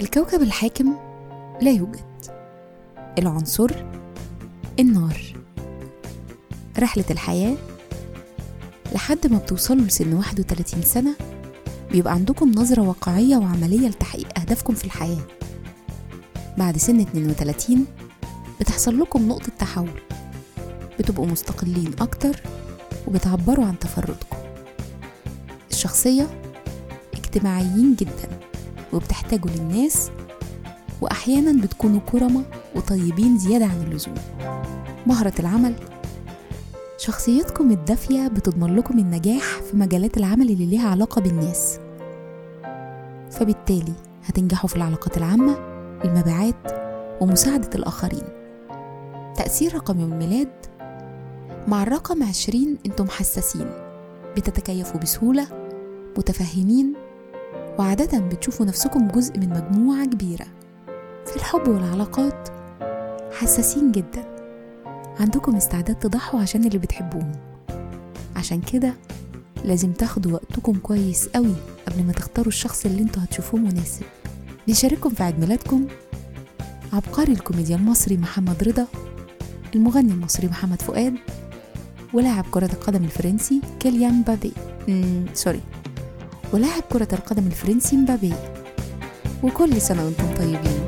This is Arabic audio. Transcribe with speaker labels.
Speaker 1: الكوكب الحاكم لا يوجد. العنصر النار. رحلة الحياة لحد ما بتوصلوا لسن 31 سنة بيبقى عندكم نظرة واقعية وعملية لتحقيق أهدافكم في الحياة. بعد سن 32 بتحصل لكم نقطة تحول. بتبقوا مستقلين أكتر وبتعبروا عن تفردكم. الشخصية اجتماعيين جدا. وبتحتاجوا للناس وأحيانا بتكونوا كرمة وطيبين زيادة عن اللزوم. مهرة العمل. شخصيتكم الدافية بتضمن لكم النجاح في مجالات العمل اللي ليها علاقة بالناس. فبالتالي هتنجحوا في العلاقات العامة المبيعات ومساعدة الآخرين. تأثير رقم يوم الميلاد. مع الرقم عشرين أنتم حساسين بتتكيفوا بسهولة متفهمين وعادة بتشوفوا نفسكم جزء من مجموعة كبيرة. في الحب والعلاقات حساسين جدا. عندكم استعداد تضحوا عشان اللي بتحبوهم. عشان كده لازم تاخدوا وقتكم كويس قوي قبل ما تختاروا الشخص اللي أنتوا هتشوفوه مناسب. بيشارككم في عيد ميلادكم عبقري الكوميديا المصري محمد رضا المغني المصري محمد فؤاد ولاعب كرة القدم الفرنسي كيليان مبابي. سوري ولاعب كرة القدم الفرنسي مبابي. وكل سنة وأنتم طيبين.